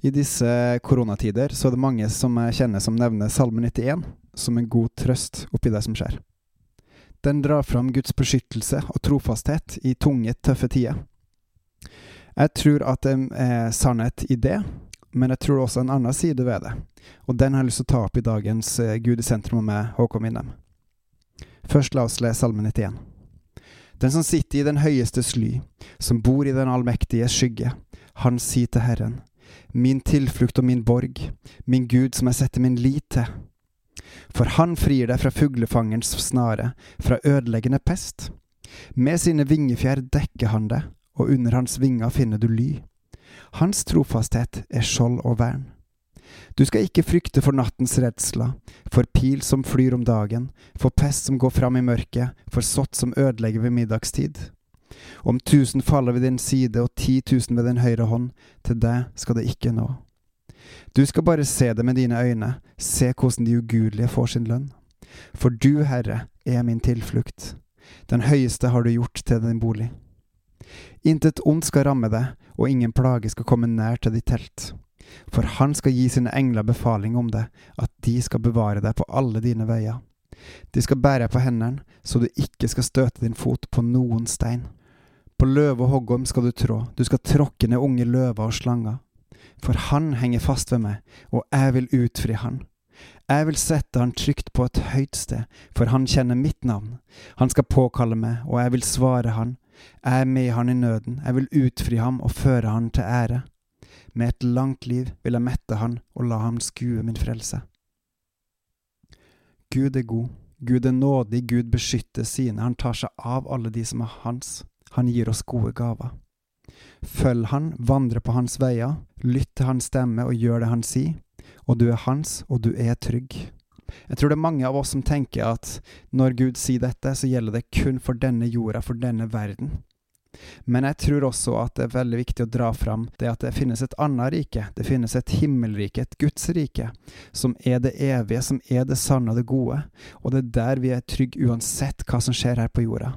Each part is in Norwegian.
I disse koronatider så er det mange som jeg kjenner som nevner Salme 91 som en god trøst oppi det som skjer. Den drar fram Guds beskyttelse og trofasthet i tunge, tøffe tider. Jeg tror at det er sannhet i det, men jeg tror også en annen side ved det, og den har jeg lyst til å ta opp i dagens eh, Gud i sentrum med Håkon Winnem. Først la oss le Salme 91. Den som sitter i den høyestes ly, som bor i den allmektiges skygge, han sier til Herren, min tilflukt og min borg, min Gud som jeg setter min lit til. For han frir deg fra fuglefangerens snare, fra ødeleggende pest. Med sine vingefjær dekker han deg, og under hans vinger finner du ly. Hans trofasthet er skjold og vern. Du skal ikke frykte for nattens redsler, for pil som flyr om dagen, for pest som går fram i mørket, for sott som ødelegger ved middagstid. Om tusen faller ved din side og ti tusen ved din høyre hånd, til deg skal det ikke nå. Du skal bare se det med dine øyne, se hvordan de ugudelige får sin lønn. For du, Herre, er min tilflukt. Den høyeste har du gjort til din bolig. Intet ondt skal ramme deg, og ingen plage skal komme nær til ditt telt. For han skal gi sine engler befaling om det, at de skal bevare deg på alle dine veier. De skal bære deg på hendene, så du ikke skal støte din fot på noen stein. På løve og hoggorm skal du trå, du skal tråkke ned unge løver og slanger. For han henger fast ved meg, og jeg vil utfri han. Jeg vil sette han trygt på et høyt sted, for han kjenner mitt navn. Han skal påkalle meg, og jeg vil svare han. Jeg er med han i nøden, jeg vil utfri ham og føre han til ære. Med et langt liv vil jeg mette han og la ham skue min frelse. Gud er god, Gud er nådig, Gud beskytter sine, han tar seg av alle de som er hans, han gir oss gode gaver. Følg han, vandre på hans veier, lytt til hans stemme og gjør det han sier, og du er hans, og du er trygg. Jeg tror det er mange av oss som tenker at når Gud sier dette, så gjelder det kun for denne jorda, for denne verden. Men jeg tror også at det er veldig viktig å dra fram det at det finnes et annet rike. Det finnes et himmelrike, et Guds rike, som er det evige, som er det sanne og det gode. Og det er der vi er trygge uansett hva som skjer her på jorda.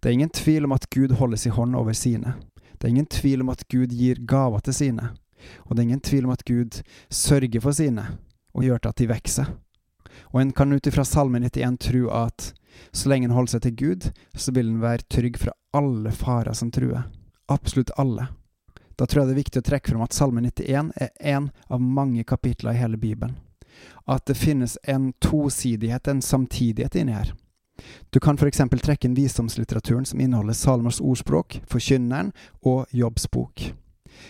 Det er ingen tvil om at Gud holder sin hånd over sine. Det er ingen tvil om at Gud gir gaver til sine. Og det er ingen tvil om at Gud sørger for sine, og gjør til at de vokser. Og en kan ut ifra Salme 91 tro at så lenge en holder seg til Gud, så vil en være trygg fra alle farer som truer. Absolutt alle. Da tror jeg det er viktig å trekke fram at Salme 91 er én av mange kapitler i hele Bibelen. At det finnes en tosidighet, en samtidighet inni her. Du kan f.eks. trekke inn visdomslitteraturen som inneholder Salmers ordspråk, Forkynneren og Jobbs bok.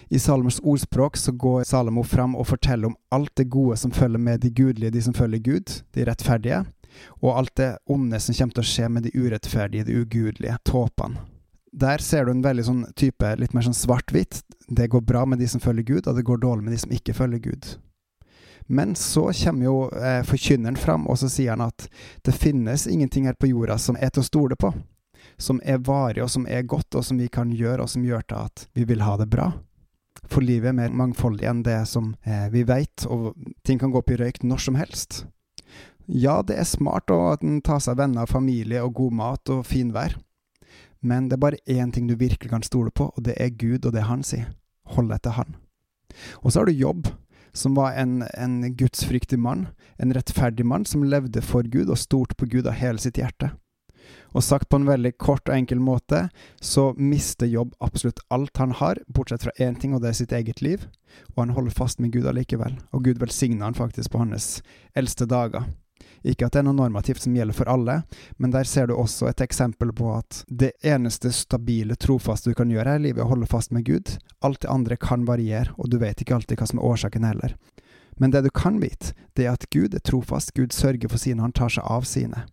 I Salmers ordspråk så går Salomo fram og forteller om alt det gode som følger med de gudelige, de som følger Gud, de rettferdige, og alt det onde som kommer til å skje med de urettferdige, de ugudelige, tåpene. Der ser du en veldig sånn type, litt mer sånn svart-hvitt. Det går bra med de som følger Gud, og det går dårlig med de som ikke følger Gud. Men så kommer jo eh, forkynneren fram, og så sier han at det finnes ingenting her på jorda som er til å stole på. Som er varig, og som er godt, og som vi kan gjøre, og som gjør til at vi vil ha det bra. For livet er mer mangfoldig enn det som eh, vi veit, og ting kan gå opp i røyk når som helst. Ja, det er smart å ta seg venner, og familie og god mat og finvær. Men det er bare én ting du virkelig kan stole på, og det er Gud og det han sier. Hold deg til han. Og så har du Jobb, som var en, en gudsfryktig mann, en rettferdig mann som levde for Gud og stolte på Gud av hele sitt hjerte. Og sagt på en veldig kort og enkel måte, så mister Jobb absolutt alt han har, bortsett fra én ting, og det er sitt eget liv, og han holder fast med Gud allikevel, og Gud velsigner han faktisk på hans eldste dager. Ikke at det er noe normativt som gjelder for alle, men der ser du også et eksempel på at det eneste stabile, trofaste du kan gjøre her i livet, er å holde fast med Gud. Alt det andre kan variere, og du vet ikke alltid hva som er årsaken heller. Men det du kan vite, det er at Gud er trofast, Gud sørger for sine, han tar seg av sine.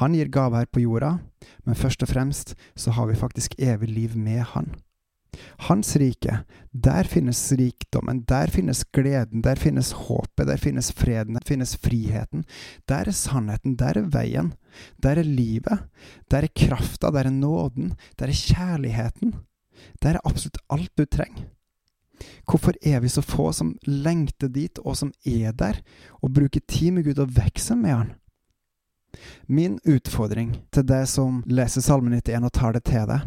Han gir gaver her på jorda, men først og fremst så har vi faktisk evig liv med Han. Hans rike, der finnes rikdommen, der finnes gleden, der finnes håpet, der finnes freden, der finnes friheten. Der er sannheten, der er veien, der er livet, der er krafta, der er nåden, der er kjærligheten. Der er absolutt alt du trenger. Hvorfor er vi så få som lengter dit, og som er der, og bruker tid med Gud og vokser med Han? Min utfordring til deg som leser Salmen 91 og tar det til deg,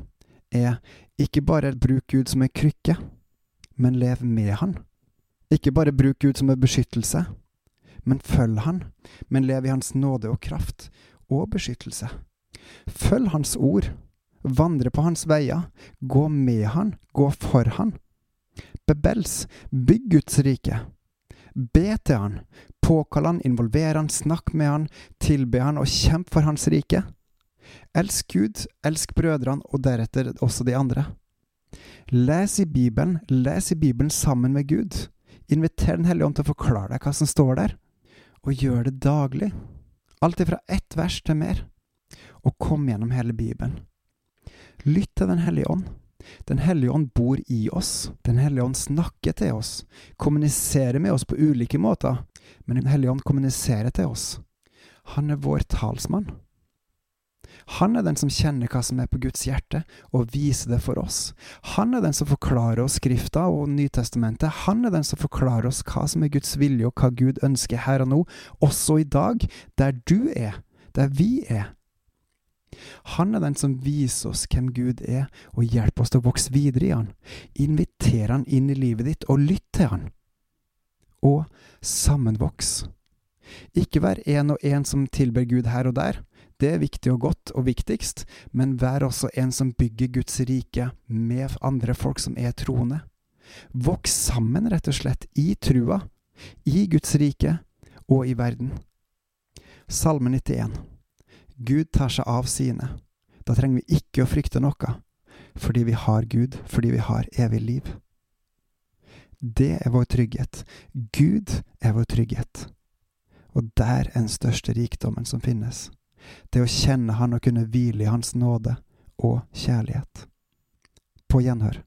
er ikke bare bruk Gud som en krykke, men lev med Han. Ikke bare bruk Gud som en beskyttelse, men følg Han, men lev i Hans nåde og kraft og beskyttelse. Følg Hans ord, vandre på Hans veier, gå med Han, gå for Han. Bebels, bygg Guds rike. Be til Han, påkall Han, involver Han, snakk med Han, tilbe Han og kjemp for Hans rike. Elsk Gud, elsk brødrene og deretter også de andre. Les i Bibelen, les i Bibelen sammen med Gud. Inviter Den hellige ånd til å forklare deg hva som står der, og gjør det daglig. Alt ifra ett vers til mer. Og kom gjennom hele Bibelen. Lytt til Den hellige ånd. Den hellige ånd bor i oss. Den hellige ånd snakker til oss, kommuniserer med oss på ulike måter, men Den hellige ånd kommuniserer til oss. Han er vår talsmann. Han er den som kjenner hva som er på Guds hjerte, og viser det for oss. Han er den som forklarer oss Skrifta og Nytestamentet. Han er den som forklarer oss hva som er Guds vilje, og hva Gud ønsker her og nå, også i dag, der du er, der vi er. Han er den som viser oss hvem Gud er, og hjelper oss til å vokse videre i Han. Inviter Han inn i livet ditt, og lytt til Han. Og sammenvoks. Ikke vær en og en som tilber Gud her og der. Det er viktig og godt og viktigst, men vær også en som bygger Guds rike med andre folk som er troende. Voks sammen, rett og slett, i trua, i Guds rike og i verden. Salme 91 Gud tar seg av sine. Da trenger vi ikke å frykte noe, fordi vi har Gud, fordi vi har evig liv. Det er vår trygghet. Gud er vår trygghet. Og der er den største rikdommen som finnes det å kjenne Han og kunne hvile i Hans nåde og kjærlighet. På gjenhør.